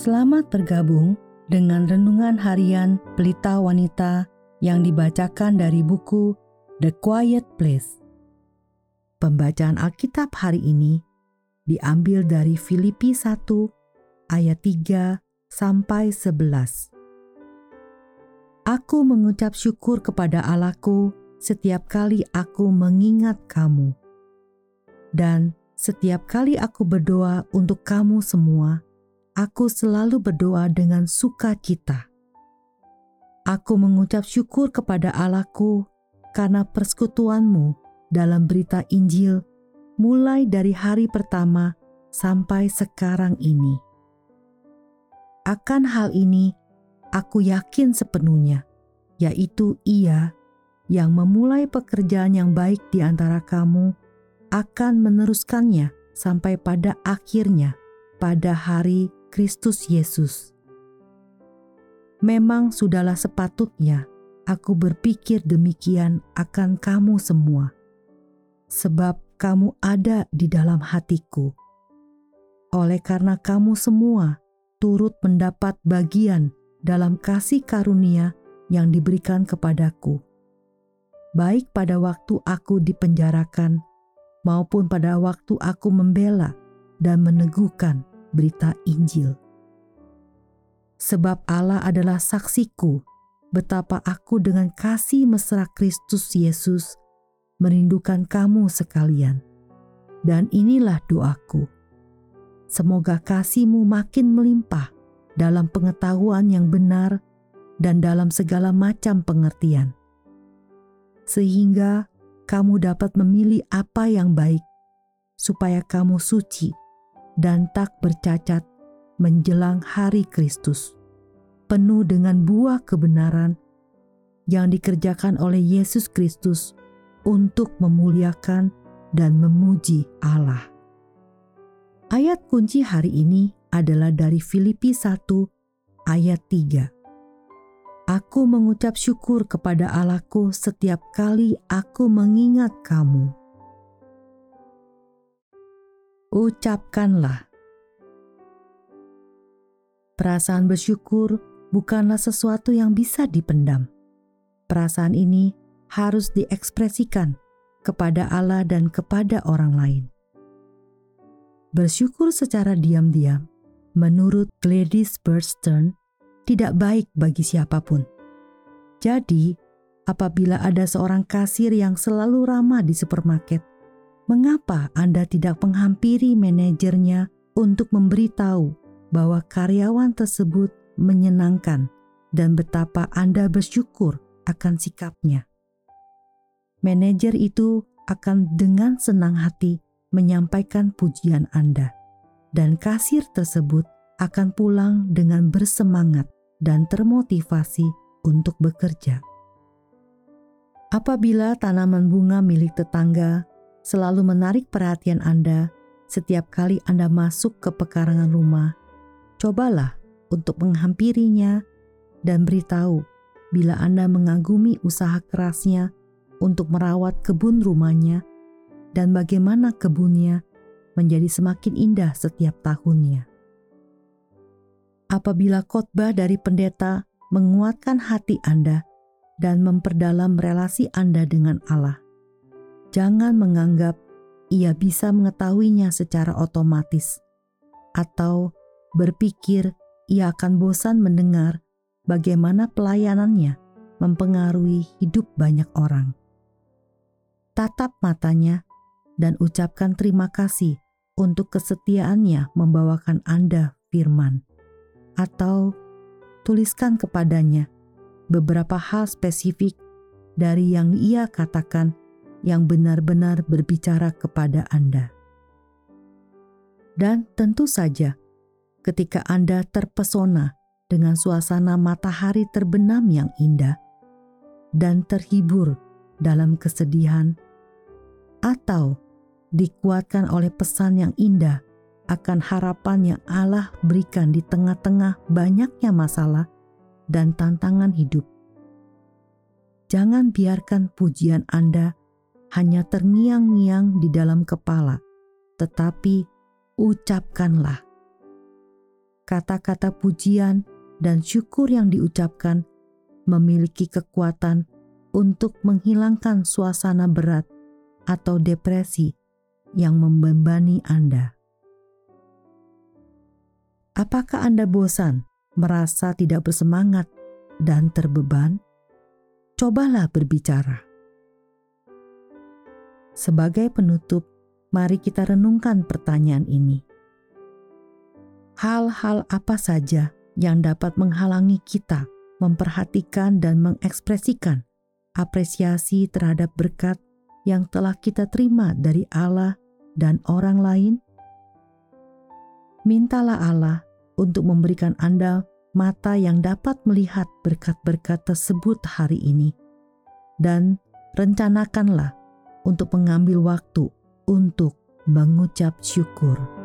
Selamat bergabung dengan renungan harian Pelita Wanita yang dibacakan dari buku The Quiet Place. Pembacaan Alkitab hari ini diambil dari Filipi 1 ayat 3 sampai 11. Aku mengucap syukur kepada Allahku setiap kali aku mengingat kamu. Dan setiap kali aku berdoa untuk kamu semua, aku selalu berdoa dengan sukacita. Aku mengucap syukur kepada Allahku karena persekutuanmu dalam berita Injil mulai dari hari pertama sampai sekarang ini. Akan hal ini, aku yakin sepenuhnya, yaitu Ia yang memulai pekerjaan yang baik di antara kamu akan meneruskannya sampai pada akhirnya, pada hari Kristus Yesus. Memang sudahlah sepatutnya aku berpikir demikian akan kamu semua, sebab kamu ada di dalam hatiku. Oleh karena kamu semua turut mendapat bagian dalam kasih karunia yang diberikan kepadaku, baik pada waktu aku dipenjarakan maupun pada waktu aku membela dan meneguhkan berita Injil. Sebab Allah adalah saksiku betapa aku dengan kasih mesra Kristus Yesus merindukan kamu sekalian. Dan inilah doaku. Semoga kasihmu makin melimpah dalam pengetahuan yang benar dan dalam segala macam pengertian. Sehingga kamu dapat memilih apa yang baik, supaya kamu suci dan tak bercacat menjelang hari Kristus, penuh dengan buah kebenaran yang dikerjakan oleh Yesus Kristus untuk memuliakan dan memuji Allah. Ayat kunci hari ini adalah dari Filipi 1 ayat 3. Aku mengucap syukur kepada Allahku setiap kali aku mengingat kamu. Ucapkanlah Perasaan bersyukur bukanlah sesuatu yang bisa dipendam. Perasaan ini harus diekspresikan kepada Allah dan kepada orang lain. Bersyukur secara diam-diam, menurut Gladys Burstern, tidak baik bagi siapa pun. Jadi, apabila ada seorang kasir yang selalu ramah di supermarket, mengapa Anda tidak menghampiri manajernya untuk memberitahu bahwa karyawan tersebut menyenangkan dan betapa Anda bersyukur akan sikapnya. Manajer itu akan dengan senang hati menyampaikan pujian Anda, dan kasir tersebut akan pulang dengan bersemangat dan termotivasi untuk bekerja. Apabila tanaman bunga milik tetangga selalu menarik perhatian Anda setiap kali Anda masuk ke pekarangan rumah Cobalah untuk menghampirinya dan beritahu bila Anda mengagumi usaha kerasnya untuk merawat kebun rumahnya dan bagaimana kebunnya menjadi semakin indah setiap tahunnya. Apabila khotbah dari pendeta menguatkan hati Anda dan memperdalam relasi Anda dengan Allah, jangan menganggap ia bisa mengetahuinya secara otomatis atau berpikir ia akan bosan mendengar bagaimana pelayanannya mempengaruhi hidup banyak orang. Tatap matanya dan ucapkan terima kasih untuk kesetiaannya membawakan Anda firman. Atau tuliskan kepadanya beberapa hal spesifik dari yang ia katakan yang benar-benar berbicara kepada Anda. Dan tentu saja, ketika Anda terpesona dengan suasana matahari terbenam yang indah dan terhibur dalam kesedihan, atau dikuatkan oleh pesan yang indah akan harapan yang Allah berikan di tengah-tengah banyaknya masalah dan tantangan hidup. Jangan biarkan pujian Anda hanya terngiang-ngiang di dalam kepala, tetapi ucapkanlah kata-kata pujian dan syukur yang diucapkan memiliki kekuatan untuk menghilangkan suasana berat atau depresi yang membebani Anda. Apakah Anda bosan, merasa tidak bersemangat, dan terbeban? Cobalah berbicara. Sebagai penutup, mari kita renungkan pertanyaan ini. Hal-hal apa saja yang dapat menghalangi kita memperhatikan dan mengekspresikan apresiasi terhadap berkat yang telah kita terima dari Allah dan orang lain? Mintalah Allah untuk memberikan Anda mata yang dapat melihat berkat-berkat tersebut hari ini, dan rencanakanlah untuk mengambil waktu untuk mengucap syukur.